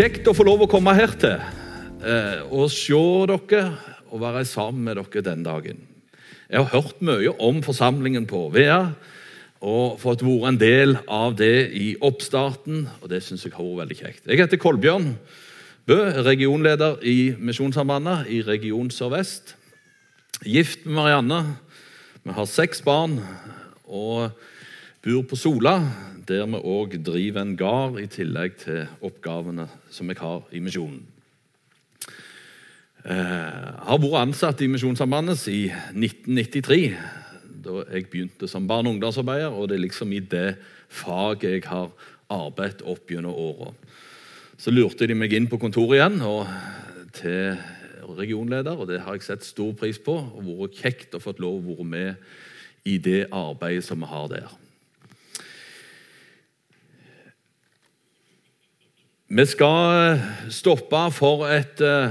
Kjekt å få lov å komme hertil til og se dere og være sammen med dere den dagen. Jeg har hørt mye om forsamlingen på Vea og fått vært en del av det i oppstarten, og det syns jeg har vært veldig kjekt. Jeg heter Kolbjørn Bø, regionleder i Misjonssambandet i Region Sør-Vest. Gift med Marianne. Vi har seks barn og bor på Sola, der vi òg driver en gard i tillegg til oppgavene som jeg har i misjonen. Jeg eh, har vært ansatt i Misjonssambandet i 1993, da jeg begynte som barne- og ungdomsarbeider. og Det er liksom i det faget jeg har arbeidet opp gjennom åra. Så lurte de meg inn på kontoret igjen og til regionleder, og det har jeg sett stor pris på. og vært kjekt å få lov å være med i det arbeidet som vi har der. Vi skal stoppe for et uh,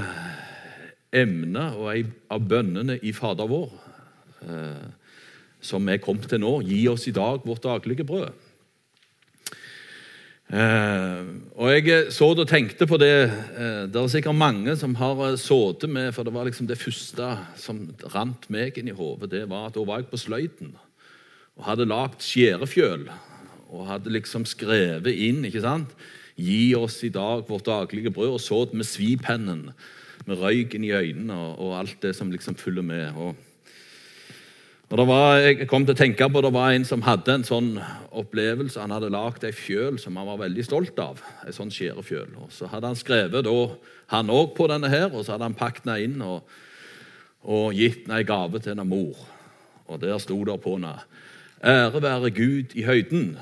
emne og ei av bønnene i Fader vår uh, som er kommet til nå. Gi oss i dag vårt daglige brød. Uh, og Jeg så og tenkte på det Det er sikkert mange som har sittet med For det var liksom det første som rant meg inn i hodet. Det var at da var jeg på sløyden og hadde lagd skjærefjøl. Og hadde liksom skrevet inn ikke sant? Gi oss i dag vårt daglige brød, og så med svipennen, med røyken i øynene og, og alt det som liksom følger med. Og, og var, jeg kom til å tenke på Det var en som hadde en sånn opplevelse. Han hadde lagd ei fjøl som han var veldig stolt av. Ei sånn skjærefjøl. Og så hadde han skrevet da, han òg på denne her, og så hadde han pakket den inn og, og gitt den ei gave til en mor. Og der sto det på henne Ære være Gud i høyden.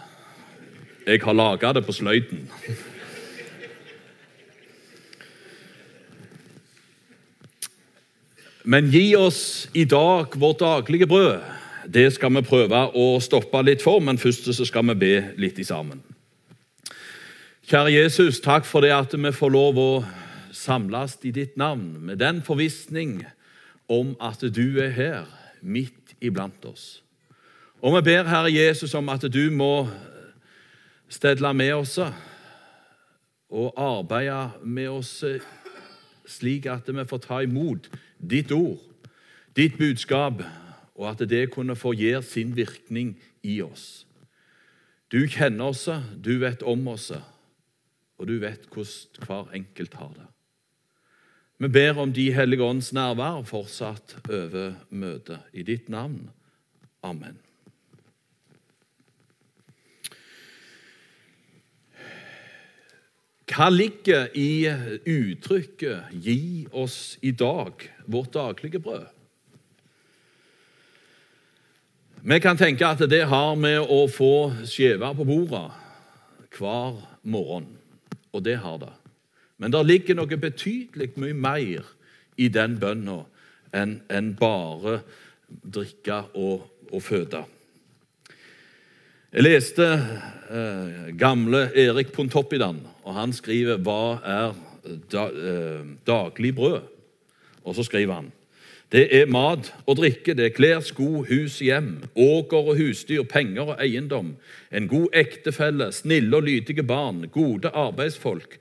Jeg har laga det på sløyden. Men gi oss i dag vårt daglige brød. Det skal vi prøve å stoppe litt for, men først så skal vi be litt sammen. Kjære Jesus, takk for det at vi får lov å samles i ditt navn med den forvissning om at du er her, midt iblant oss. Og vi ber Herre Jesus om at du må stelle med oss og arbeide med oss slik at vi får ta imot ditt ord, ditt budskap, og at det kunne få gjøre sin virkning i oss. Du kjenner oss, du vet om oss, og du vet hvordan hver enkelt har det. Vi ber om De hellige ånds nærvær fortsatt over møtet. I ditt navn. Amen. Hva ligger i uttrykket 'gi oss i dag vårt daglige brød'? Vi kan tenke at det har med å få skjever på bordet hver morgen, og det har det. Men det ligger noe betydelig mye mer i den bønna enn en bare drikke og, og føde. Jeg leste eh, gamle Erik Pontoppidan, og han skriver 'Hva er da, eh, daglig brød?' Og så skriver han det er mat og drikke, det er klær, sko, hus, hjem, åker og husdyr, penger og eiendom, en god ektefelle, snille og lydige barn, gode arbeidsfolk,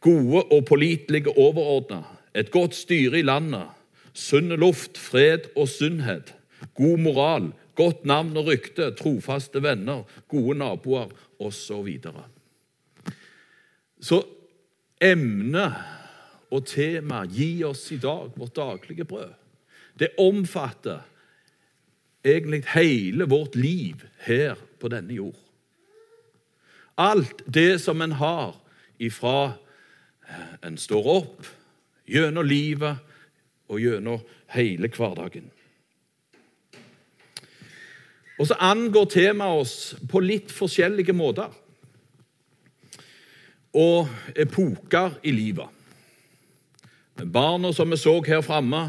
gode og pålitelige overordna, et godt styre i landet, sunn luft, fred og sunnhet, god moral, Godt navn og rykte, trofaste venner, gode naboer osv. Så, så emnet og temaet 'Gi oss i dag vårt daglige brød' det omfatter egentlig hele vårt liv her på denne jord. Alt det som en har ifra en står opp, gjennom livet og gjennom hele hverdagen. Og så angår temaet oss på litt forskjellige måter. Og epoker i livet. Barna som vi så her framme,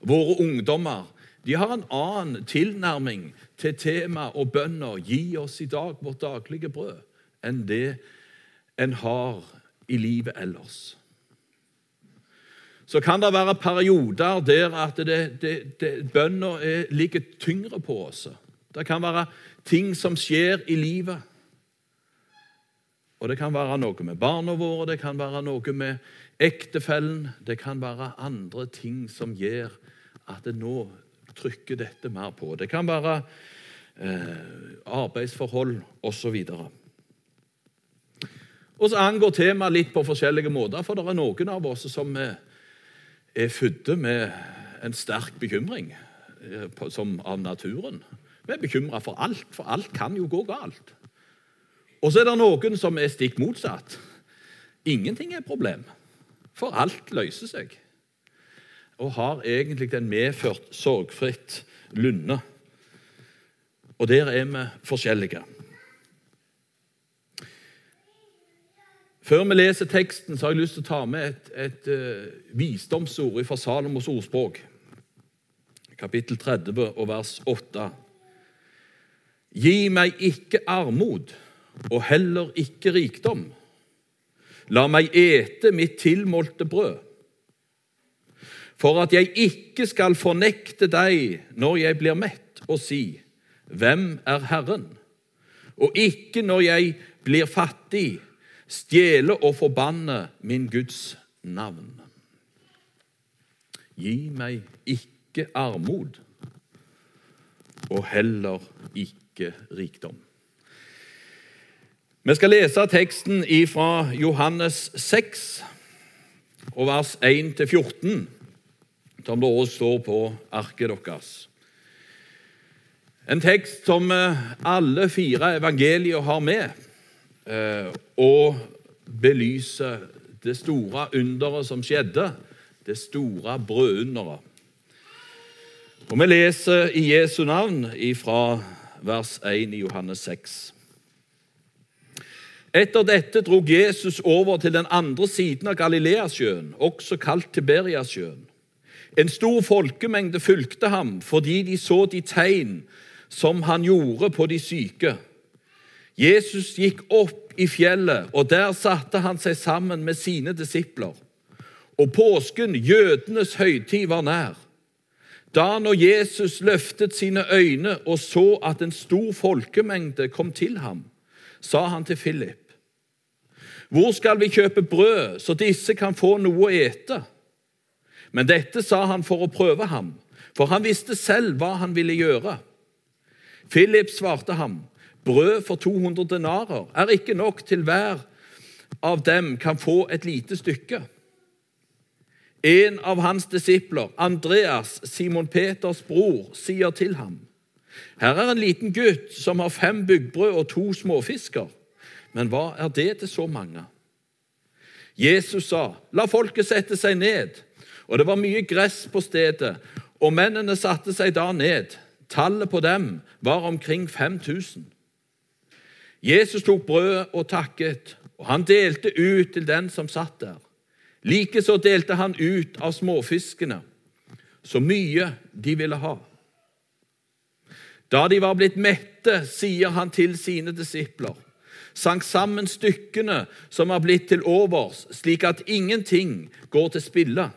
våre ungdommer, de har en annen tilnærming til temaet og bønner 'Gi oss i dag vårt daglige brød' enn det en har i livet ellers. Så kan det være perioder der at bønner ligger tyngre på oss. Det kan være ting som skjer i livet. Og det kan være noe med barna våre, det kan være noe med ektefellen. Det kan være andre ting som gjør at det nå trykker dette mer på. Det kan være eh, arbeidsforhold osv. Og så angår temaet litt på forskjellige måter, for det er noen av oss som er, er fødte med en sterk bekymring eh, som av naturen. Vi er bekymra for alt, for alt kan jo gå galt. Og så er det noen som er stikk motsatt. Ingenting er et problem, for alt løser seg. Og har egentlig den medført sorgfritt lunde. Og der er vi forskjellige. Før vi leser teksten, så har jeg lyst til å ta med et, et uh, visdomsord fra Salomos ordspråk, kapittel 30 og vers 8. Gi meg ikke armod og heller ikke rikdom. La meg ete mitt tilmålte brød, for at jeg ikke skal fornekte deg når jeg blir mett, og si, Hvem er Herren? Og ikke når jeg blir fattig, stjele og forbanne min Guds navn. Gi meg ikke armod, og heller ikke rikdom. Vi skal lese teksten fra Johannes 6, og vers 1-14, som det også står på arket deres. En tekst som eh, alle fire evangelier har med, eh, og belyser det store underet som skjedde, det store brødunderet. Og Vi leser i Jesu navn fra vers 1 i Johannes 6. Etter dette dro Jesus over til den andre siden av Galileasjøen, også kalt Tiberiasjøen. En stor folkemengde fulgte ham fordi de så de tegn som han gjorde på de syke. Jesus gikk opp i fjellet, og der satte han seg sammen med sine disipler. Og påsken, jødenes høytid, var nær. Da når Jesus løftet sine øyne og så at en stor folkemengde kom til ham, sa han til Philip hvor skal vi kjøpe brød, så disse kan få noe å ete? Men dette sa han for å prøve ham, for han visste selv hva han ville gjøre. Philip svarte ham, brød for 200 denarer er ikke nok til hver av dem kan få et lite stykke. En av hans disipler, Andreas, Simon Peters bror, sier til ham, her er en liten gutt som har fem byggbrød og to småfisker. Men hva er det til så mange? Jesus sa, 'La folket sette seg ned.' Og det var mye gress på stedet, og mennene satte seg da ned. Tallet på dem var omkring 5000. Jesus tok brødet og takket, og han delte ut til den som satt der. Likeså delte han ut av småfiskene, så mye de ville ha. Da de var blitt mette, sier han til sine disipler sank sammen stykkene som var blitt til overs, slik at ingenting går til spille.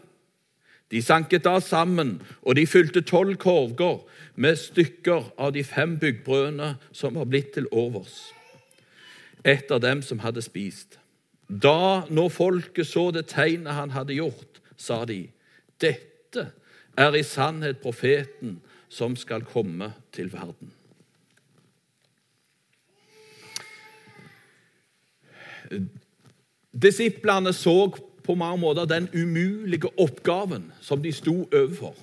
De sanket da sammen, og de fylte tolv korger med stykker av de fem byggbrødene som var blitt til overs, etter dem som hadde spist. Da, når folket så det tegnet han hadde gjort, sa de, dette er i sannhet profeten som skal komme til verden. Disiplene så på mange måter den umulige oppgaven som de sto overfor.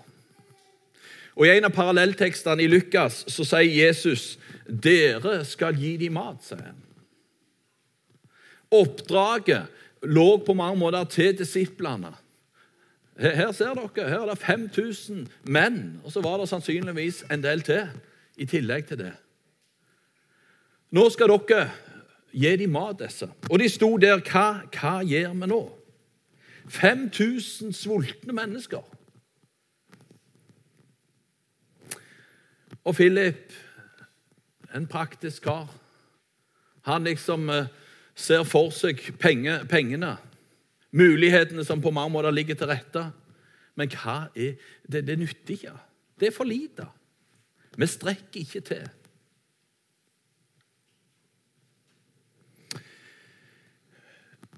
Og I en av parallelltekstene i Lukas så sier Jesus dere skal gi dem mat. sier han. Oppdraget lå på mange måter til disiplene. Her ser dere, her er det 5000 menn, og så var det sannsynligvis en del til i tillegg til det. Nå skal dere Gi dem mat, disse. Og de sto der. Hva, hva gjør vi nå? 5000 sultne mennesker. Og Philip, en praktisk kar, han liksom eh, ser for seg penge, pengene, mulighetene som på mange måter ligger til rette. Men hva er det? Det nytter ikke. Det er for lite. Vi strekker ikke til.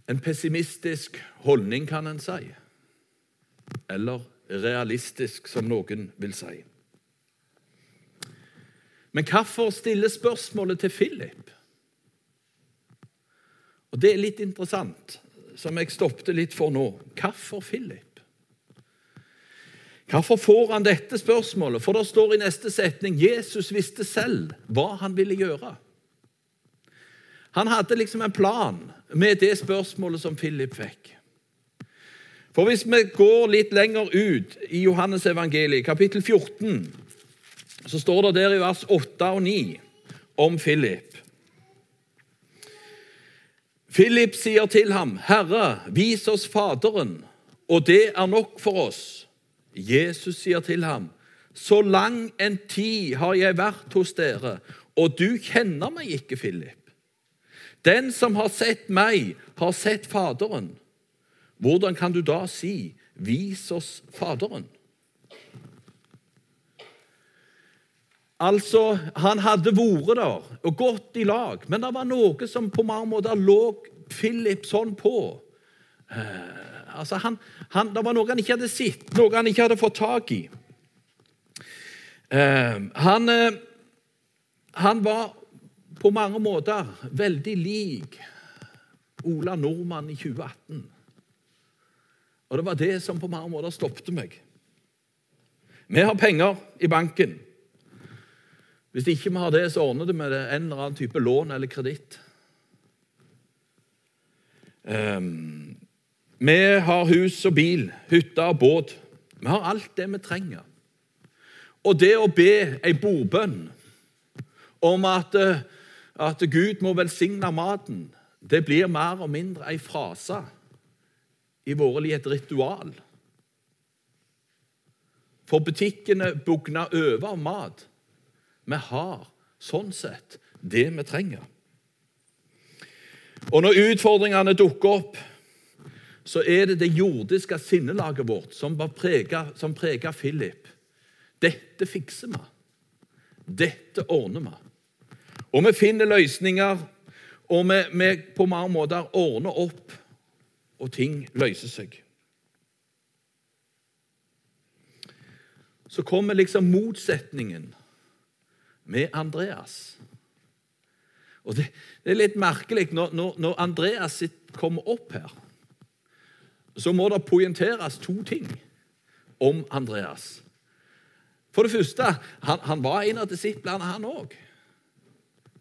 en pessimistisk holdning, kan en si. Eller realistisk, som noen vil si. Men hvorfor stille spørsmålet til Philip? Og Det er litt interessant, som jeg stoppet litt for nå. Hvorfor Philip? Hvorfor får han dette spørsmålet? For det står i neste setning Jesus visste selv hva han ville gjøre. Han hadde liksom en plan med det spørsmålet som Philip fikk. For Hvis vi går litt lenger ut i Johannes evangeliet, kapittel 14, så står det der i vers 8 og 9 om Philip. Philip sier til ham, 'Herre, vis oss Faderen, og det er nok for oss.' Jesus sier til ham, 'Så lang en tid har jeg vært hos dere, og du kjenner meg ikke, Philip.' 'Den som har sett meg, har sett Faderen.' Hvordan kan du da si, 'Vis oss Faderen'? Altså, Han hadde vært der og gått i lag, men det var noe som på mange måter lå Philip sånn på. Eh, Altså, han, han, det var noe han ikke hadde sett, noe han ikke hadde fått tak i. Uh, han, uh, han, var på mange måter veldig lik Ola Nordmann i 2018. Og det var det som på mange måter stoppet meg. Vi har penger i banken. Hvis ikke vi har det, så ordner det med en eller annen type lån eller kreditt. Um, vi har hus og bil, hytte og båt. Vi har alt det vi trenger. Og det å be ei bordbønn om at, eh, at Gud må velsigne maten, det blir mer og mindre ei frase i våre liv, et ritual. For butikkene bugner over av mat. Vi har sånn sett det vi trenger. Og når utfordringene dukker opp så er det det jordiske sinnelaget vårt som, preger Philip. Dette fikser vi. Dette ordner vi. Og vi finner løsninger, og vi, vi på mange måter ordner opp, og ting løser seg. Så kommer liksom motsetningen med Andreas. Og Det, det er litt merkelig når, når, når Andreas kommer opp her så må det poengteres to ting om Andreas. For det første, han, han var en av disiplene, han òg.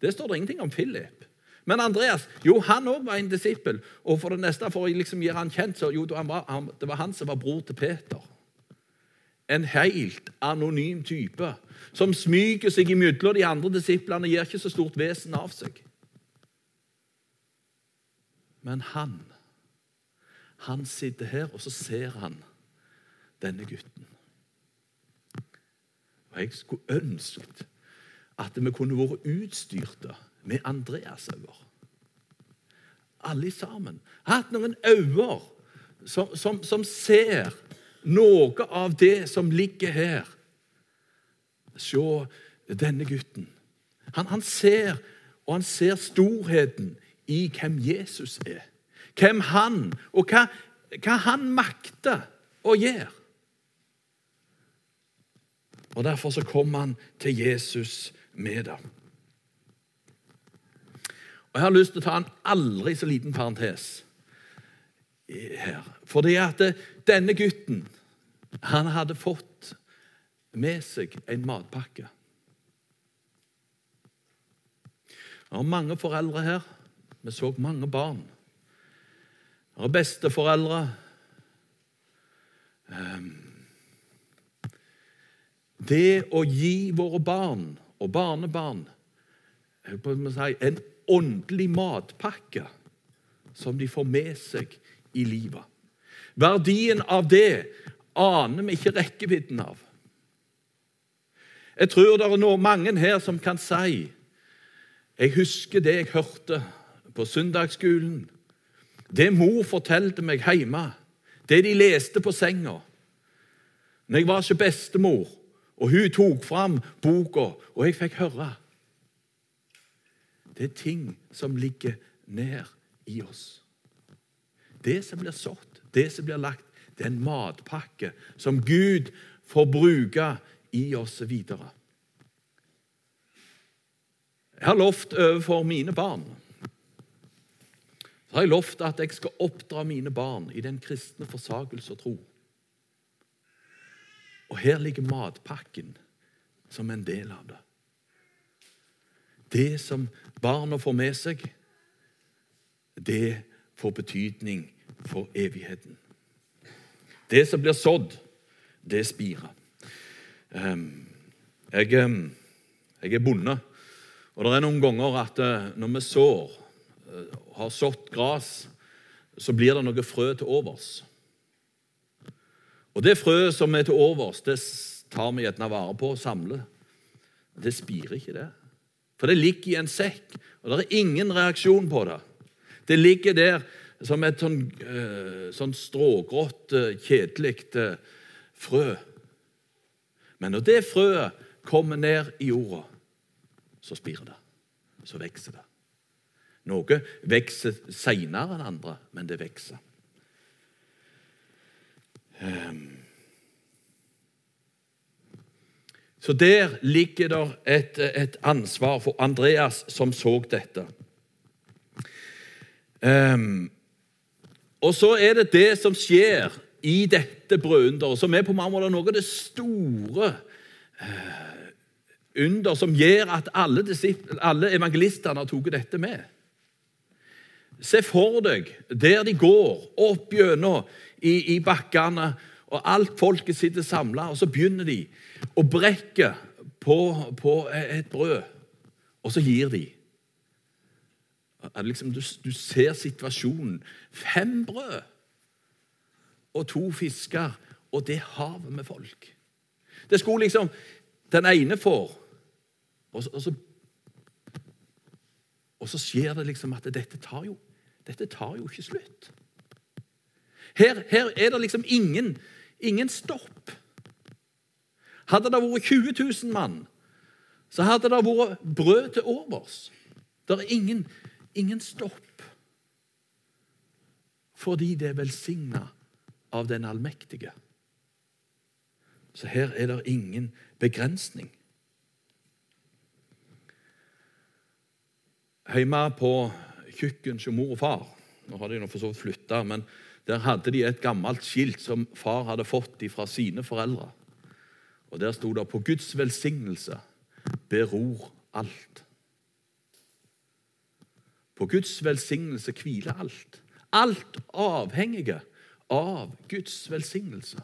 Det står det ingenting om Philip. Men Andreas jo, han òg var en disippel. Og for det neste, for å liksom gjøre han kjent, så jo, det var, han, som var bror til Peter. En helt anonym type som smyger seg imellom de andre disiplene og gir ikke så stort vesen av seg. Men han han sitter her, og så ser han denne gutten. Og Jeg skulle ønsket at vi kunne vært utstyrte med Andreas-øyne. Alle sammen. Hatt noen øyne som, som, som, ser noe av det som ligger her. Se denne gutten. Han, han ser, og han ser storheten i hvem Jesus er hvem han og hva, hva han makter å gjøre. Og Derfor så kom han til Jesus med det. Og Jeg har lyst til å ta en aldri så liten parentes her. Fordi at denne gutten han hadde fått med seg en matpakke. Det var mange foreldre her. Vi så mange barn og besteforeldre. Ehm, det å gi våre barn og barnebarn en åndelig matpakke som de får med seg i livet. Verdien av det aner vi ikke rekkevidden av. Jeg tror det er noe mange her som kan si Jeg husker det jeg hørte på søndagsskolen det mor fortalte meg hjemme, det de leste på senga Når jeg var ikke bestemor, og hun tok fram boka, og jeg fikk høre Det er ting som ligger ned i oss. Det som blir sådd, det som blir lagt, det er en matpakke som Gud får bruke i oss videre. Jeg har lovt overfor mine barn så har jeg lovt at jeg skal oppdra mine barn i den kristne forsagelse og tro. Og her ligger matpakken som en del av det. Det som barna får med seg, det får betydning for evigheten. Det som blir sådd, det spirer. Ehm, jeg, ehm, jeg er bonde, og det er noen ganger at eh, når vi sår, eh, har sådd gress, så blir det noe frø til overs. Og det frøet som er til overs, det tar vi gjerne vare på og samler. Det spirer ikke, det. For det ligger i en sekk, og det er ingen reaksjon på det. Det ligger der som et sånn, uh, sånn strågrått, uh, kjedelig uh, frø. Men når det frøet kommer ned i jorda, så spirer det. Så vokser det. Noe vokser seinere enn andre, men det vokser. Um. Så der ligger det et, et, ansvar for Andreas som så dette. Um, og så er det det som skjer i dette brødunderet, som er på mange måter noe av det store uh, under som gjør at alle, alle evangelistene har tatt dette med. Se for deg der de går opp gjennom i, i bakkene, og alt folket sitter samla, og så begynner de å brekke på, på et brød, og så gir de. Liksom, du, du, ser situasjonen. Fem brød og to fisker, og det havet med folk. Det skulle liksom Den ene får, og så, og så, og så skjer det liksom at dette tar jo, dette tar jo ikke slutt. Her, her er det liksom ingen, ingen stopp. Hadde det vært 20 000 mann, så hadde det vært brød til overs. Det er ingen, ingen stopp. Fordi det er velsigna av den allmektige. Så her er det ingen begrensning. Hjemme på kjøkken hos mor og far Nå har de for så vidt flytta, men der hadde de et gammelt skilt som far hadde fått fra sine foreldre. Og Der sto det 'På Guds velsignelse beror alt'. På Guds velsignelse hviler alt. Alt avhengige av Guds velsignelse.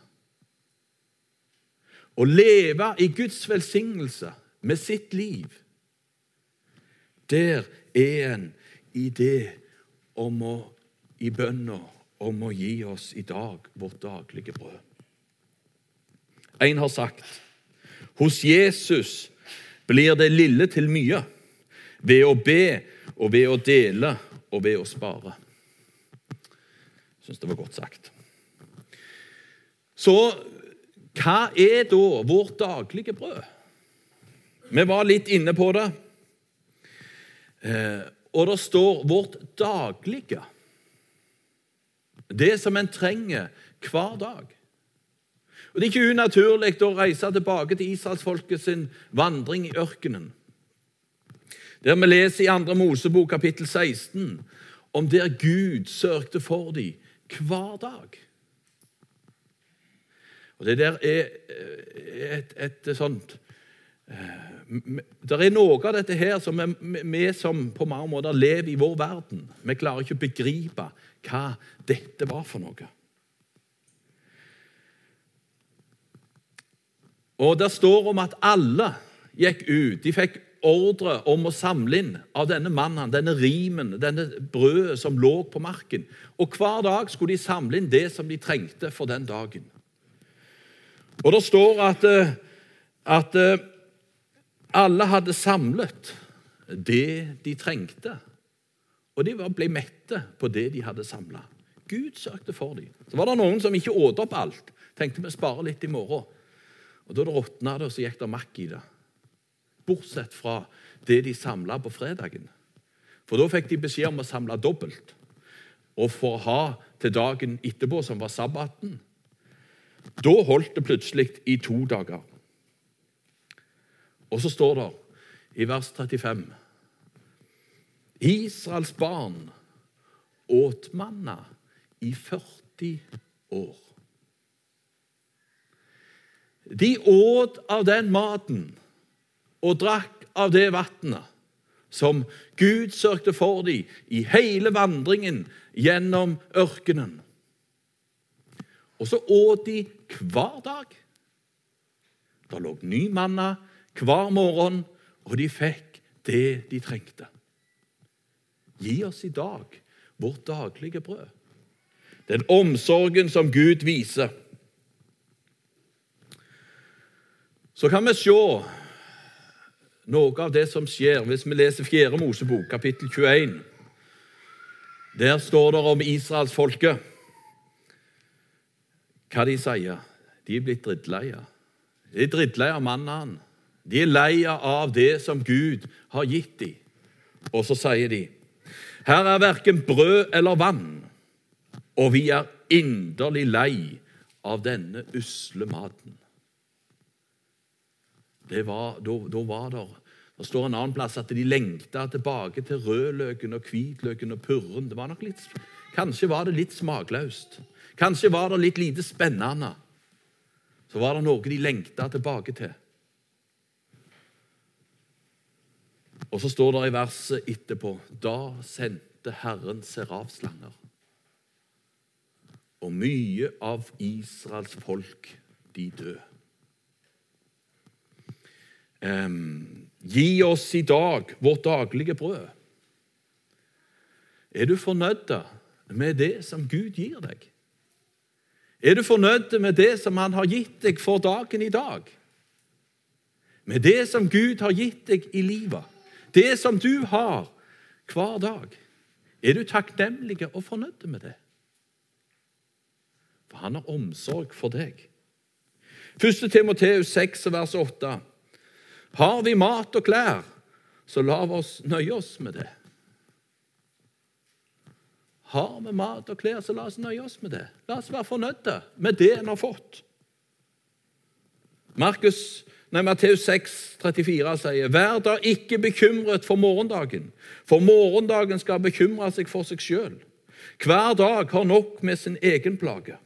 Å leve i Guds velsignelse med sitt liv, der er en i det om å i bønna om å gi oss i dag vårt daglige brød. En har sagt hos Jesus blir det lille til mye ved å be og ved å dele og ved å spare. Jeg syns det var godt sagt. Så hva er da vårt daglige brød? Vi var litt inne på det. Eh, og det står 'vårt daglige'. Det som en trenger hver dag. Og Det er ikke unaturlig å reise tilbake til israelsfolket sin vandring i ørkenen. Der vi leser i 2. Mosebok kapittel 16 om der Gud sørgte for dem hver dag. Og Det der er et, et, et sånt eh, Det er noe av dette her som vi som på mange måter lever i vår verden Vi klarer ikke å begripe hva dette var for noe. Og Det står om at alle gikk ut. De fikk ordre om å samle inn av denne mannen, denne rimen, denne brødet som lå på marken. Og Hver dag skulle de samle inn det som de trengte for den dagen. Og Det står at, eh, at eh, alle hadde samlet det de trengte. Og de ble mette på det de hadde samla. Gud søkte for dem. Så var det noen som ikke åt opp alt. Tenkte vi sparer litt i morgen. Og Da råtna det, så gikk det makk i det bortsett fra det de samla på fredagen. For da fikk de beskjed om å samle dobbelt. og for å ha til dagen etterpå, som var sabbaten. Da holdt det plutselig i to dager. Og så står det i vers 35 Israels barn åt manna i 40 år. De åt av den maten og drakk av det vannet som Gud sørgte for dem i hele vandringen gjennom ørkenen. Og så åt de hver dag. Det lå ny manna hver morgen, og de fikk det de trengte. Gi oss i dag vårt daglige brød. Den omsorgen som Gud viser. Så kan vi se noe av det som skjer hvis vi leser 4. Mosebok, kapittel 21. Der står det om israelsfolket hva de sier. De er blitt drittleie. De er drittleie av mannen. De er lei av det som Gud har gitt dem. Og så sier de her er verken brød eller vann, og vi er inderlig lei av denne usle maten. Det var, da, da var det Det står en annen plass at de lengta tilbake til rødløken og hvitløken og purren. Det var nok litt, kanskje var det litt smakløst. Kanskje var det litt lite spennende. Så var det noe de lengta tilbake til. Og så står det i verset etterpå Da sendte Herren serafslanger. Og mye av Israels folk, de døde. Um, gi oss i dag vårt daglige brød. Er du fornøyd med det som Gud gir deg? Er du fornøyd med det som Han har gitt deg for dagen i dag? Med det som Gud har gitt deg i livet? Det som du har hver dag? Er du takknemlig og fornøyd med det? For han har omsorg for deg. 1. Timoteus 6, vers 8. Har vi mat og klær, så la oss nøye oss med det. Har vi mat og klær, så la oss nøye oss med det. La oss være fornøyde med det en har fått. Markus, nei, Matteus 6, 34 sier, Vær da ikke bekymret for morgendagen, for morgendagen skal bekymre seg for seg sjøl. Hver dag har nok med sin egen plage.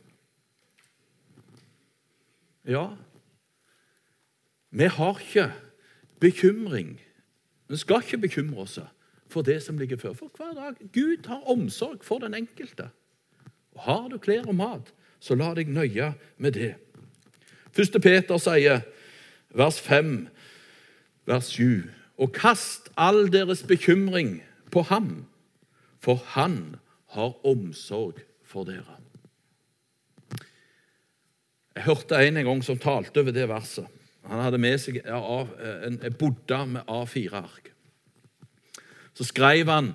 Ja, vi har ikke bekymring. Vi skal ikke bekymre oss for det som ligger før. For hver dag. Gud har omsorg for den enkelte. Og Har du klær og mat, så la deg nøye med det. Første Peter sier, vers 5, vers 7.: Og kast all deres bekymring på ham, for han har omsorg for dere. Jeg hørte en en gang som talte over det verset. Han hadde med seg en, bodde med A4-ark. Så skrev han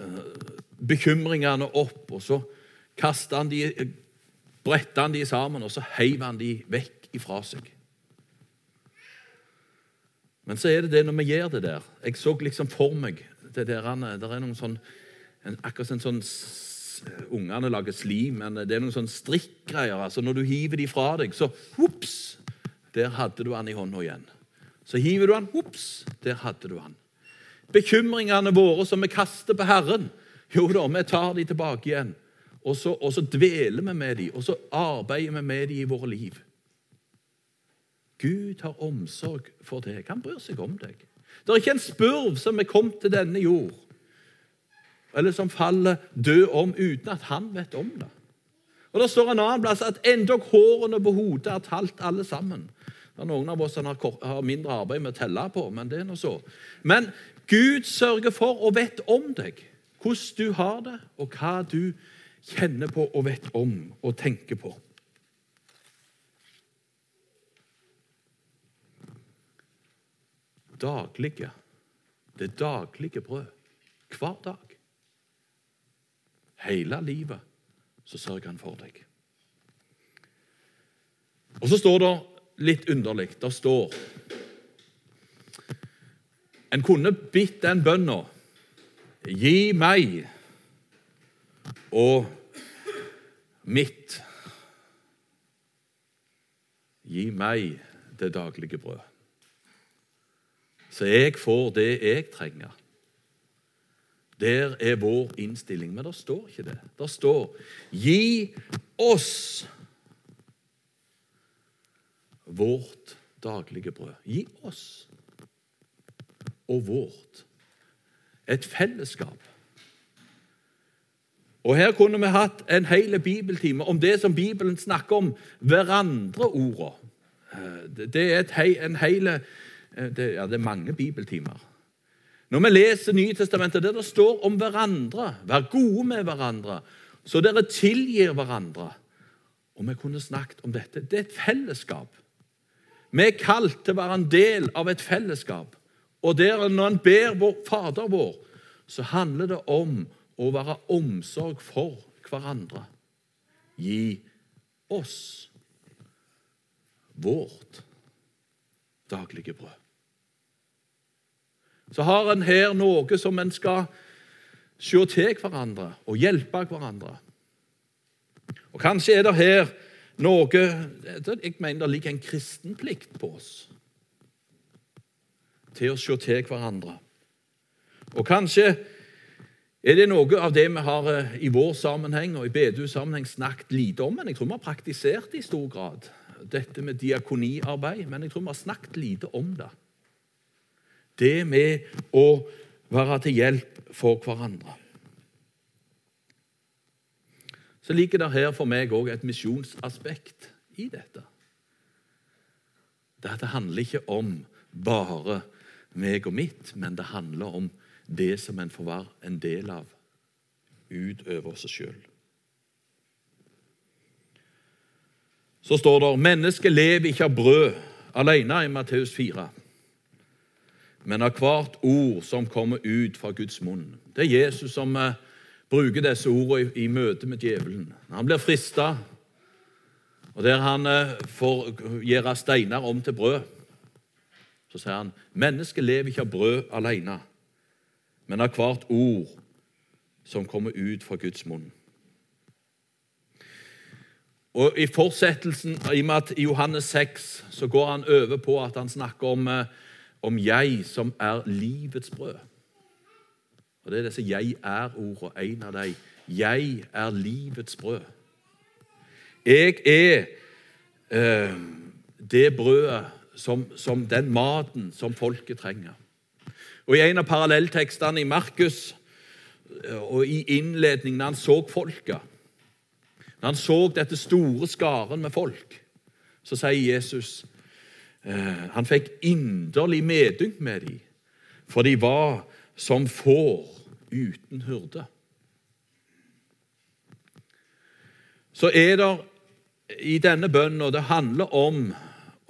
uh, bekymringene opp, og så kastet han de, bretta han de sammen, og så heiv han de vekk ifra seg. Men så er det det når vi gjør det der Jeg så liksom for meg det der, det er noen sånn en, Akkurat en sånn Ungene lager slim, men det er noen sånn strikkgreier. altså Når du hiver de fra deg, så hops, der hadde du han i hånda igjen. Så hiver du han, ops, der hadde du han. Bekymringene våre som vi kaster på Herren, jo da, vi tar de tilbake igjen. Og så, og så dveler vi med dem, og så arbeider vi med dem i våre liv. Gud har omsorg for deg. Han bryr seg om deg. Det er ikke en spurv som er kommet til denne jord, eller som faller død om uten at han vet om det. Og Det står en annen plass at endog hårene på hodet er talt alle sammen. Det er Noen av oss som har mindre arbeid med å telle på, men det er nå så. Men Gud sørger for og vet om deg, hvordan du har det, og hva du kjenner på og vet om og tenker på. Daglige. Det daglige brød. Hver dag. Hele livet så sørger han for deg. Og så står det litt underlig. Det står En kunne bitt den bønna Gi meg og mitt. Gi meg det daglige brød. Så jeg får det jeg trenger. Der er vår innstilling. Men det står ikke det. Det står 'Gi oss vårt daglige brød'. Gi oss og vårt. Et fellesskap. Og Her kunne vi hatt en hel bibeltime om det som Bibelen snakker om, hverandre-orda. Det er hei, en hele, det, ja, det er mange bibeltimer. Når vi leser Nytestamentet, der det står om hverandre, vær gode med hverandre, så dere tilgir hverandre Og vi kunne snakket om dette. Det er et fellesskap. Vi er kalt til å være en del av et fellesskap. Og der, når en ber vår Fader vår, så handler det om å være omsorg for hverandre. Gi oss vårt daglige brød. Så har en her noe som en skal se til hverandre og hjelpe hverandre. Og Kanskje er det her noe Jeg mener det ligger en kristenplikt på oss til å se til hverandre. Og kanskje er det noe av det vi har eh, i vår sammenheng og i bedehussammenheng snakket lite om, men jeg tror vi har praktisert det i stor grad. Dette med diakoniarbeid. Men jeg tror vi har snakket lite om det. Det med å være til hjelp for hverandre. Så ligger det her for meg òg et misjonsaspekt i dette. Det, handler ikke om bare meg og mitt, men det handler om det som en får være en del av utover seg sjøl. Så står det mennesket lever ikke av brød alene i Matteus 4, men av hvert ord som kommer ut fra Guds munn. Det er Jesus som eh, bruker disse ordene i, i møte med djevelen. Han blir frista, og der han eh, får gjøre steiner om til brød. Så sier han mennesket lever ikke av brød alene, men av hvert ord som kommer ut fra Guds munn. Og I fortsettelsen i og med at i Johannes 6 så går han over på at han snakker om, eh, om 'jeg som er livets brød'. Og Det er disse 'jeg er'-ordene, en av dem. 'Jeg er livets brød'. Jeg er eh, det brødet som, som den maten som folket trenger. Og I en av parallelltekstene i Markus eh, og i innledningen når han så folket Når han så dette store skaren med folk, så sier Jesus eh, Han fikk inderlig medynk med dem, for de var som får uten hurde. Så er det i denne bønnen, og det handler om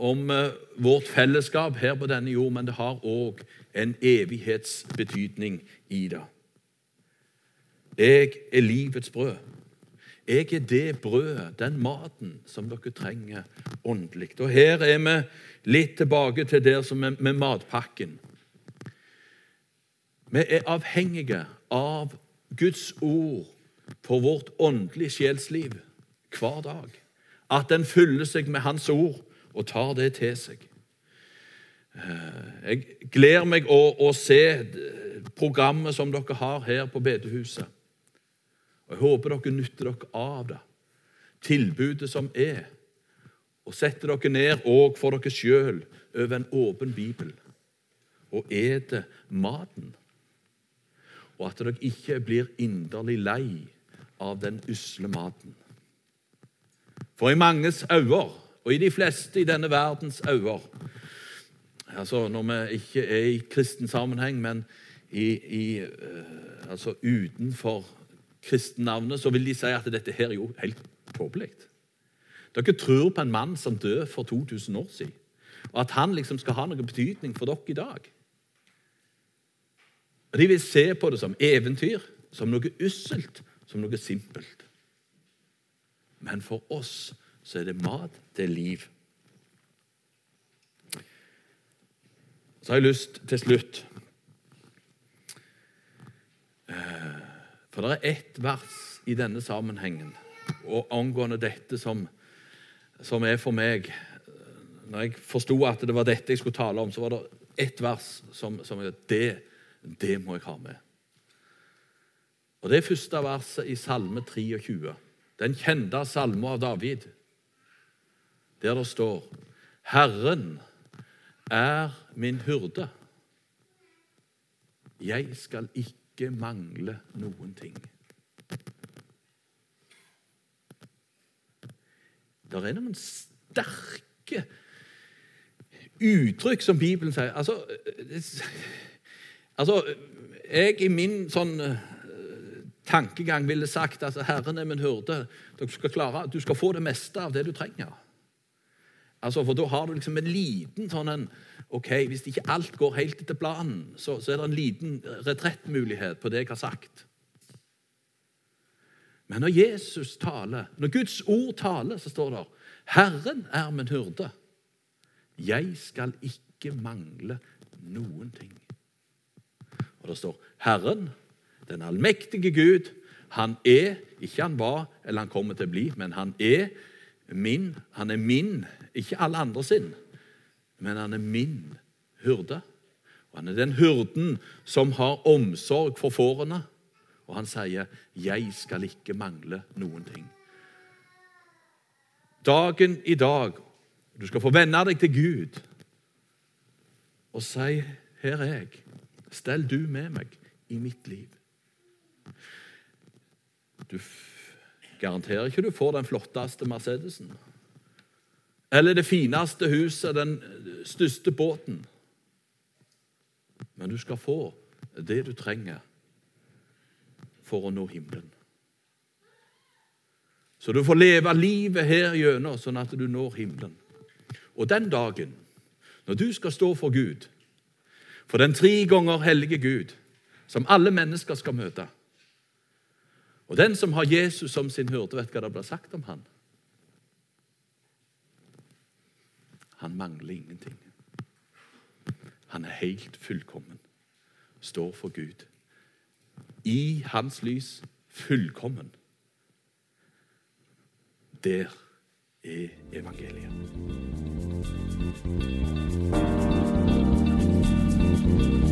om eh, vårt fellesskap her på denne jord, men det har òg en evighetsbetydning i det. Jeg er livets brød. Jeg er det brødet, den maten, som dere trenger åndelig. Og her er vi litt tilbake til der som er med matpakken. Vi er avhengige av Guds ord for vårt åndelige sjelsliv hver dag. At den fyller seg med Hans ord og tar det til seg. Eh, jeg gleder meg å, å se programmet som dere har her på bedehuset. Jeg håper dere nytter dere av det. Tilbudet som er. Og setter dere ned òg for dere sjøl over en åpen bibel og eter maten. Og at dere ikke blir inderlig lei av den usle maten. For i manges øyne og i de fleste i denne verdens øyne altså Når vi ikke er i kristen sammenheng, men i, i, uh, altså utenfor kristennavnet, så vil de si at dette her er jo helt tåpelig. Dere tror på en mann som døde for 2000 år siden, og at han liksom skal ha noen betydning for dere i dag. Og De vil se på det som eventyr, som noe usselt, som noe simpelt. Men for oss så er det mat, er liv. Så har jeg lyst til slutt eh, For det er ett vers i denne sammenhengen og angående dette som, som er for meg Når jeg forsto at det var dette jeg skulle tale om, så var det ett vers som, som det, det må jeg ha med. Og Det er første verset i Salme 23, den kjente salmen av David, der det står Herren er min hyrde. Jeg skal ikke mangle noen ting. Det er noen sterke uttrykk som Bibelen sier. Altså, altså Jeg i min sånn tankegang ville sagt at Herren er min hyrde. Du skal, klare, du skal få det meste av det du trenger. Altså, for Da har du liksom en liten sånn en, ok, Hvis ikke alt går helt etter planen, så, så er det en liten retrettmulighet på det jeg har sagt. Men når Jesus taler, når Guds ord taler, så står det Herren er min hyrde. Jeg skal ikke mangle noen ting. Og det står Herren den allmektige Gud, han er, ikke han var eller han kommer til å bli, men han er min. Han er min, ikke alle andre sin, men han er min hyrde. Og Han er den hyrden som har omsorg for fårene. Og han sier, 'Jeg skal ikke mangle noen ting'. Dagen i dag Du skal få venne deg til Gud og si, 'Her er jeg. Stell du med meg i mitt liv'. Du garanterer ikke du får den flotteste Mercedesen. Eller det fineste huset, den største båten. Men du skal få det du trenger for å nå himmelen. Så du får leve livet her gjennom, sånn at du når himmelen. Og den dagen, når du skal stå for Gud, for den tre ganger hellige Gud, som alle mennesker skal møte og den som har Jesus som sin hyrde, vet hva det blir sagt om han? Han mangler ingenting. Han er helt fullkommen. Står for Gud. I hans lys fullkommen. Der er evangeliet. Thank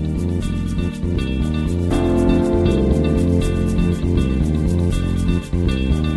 you.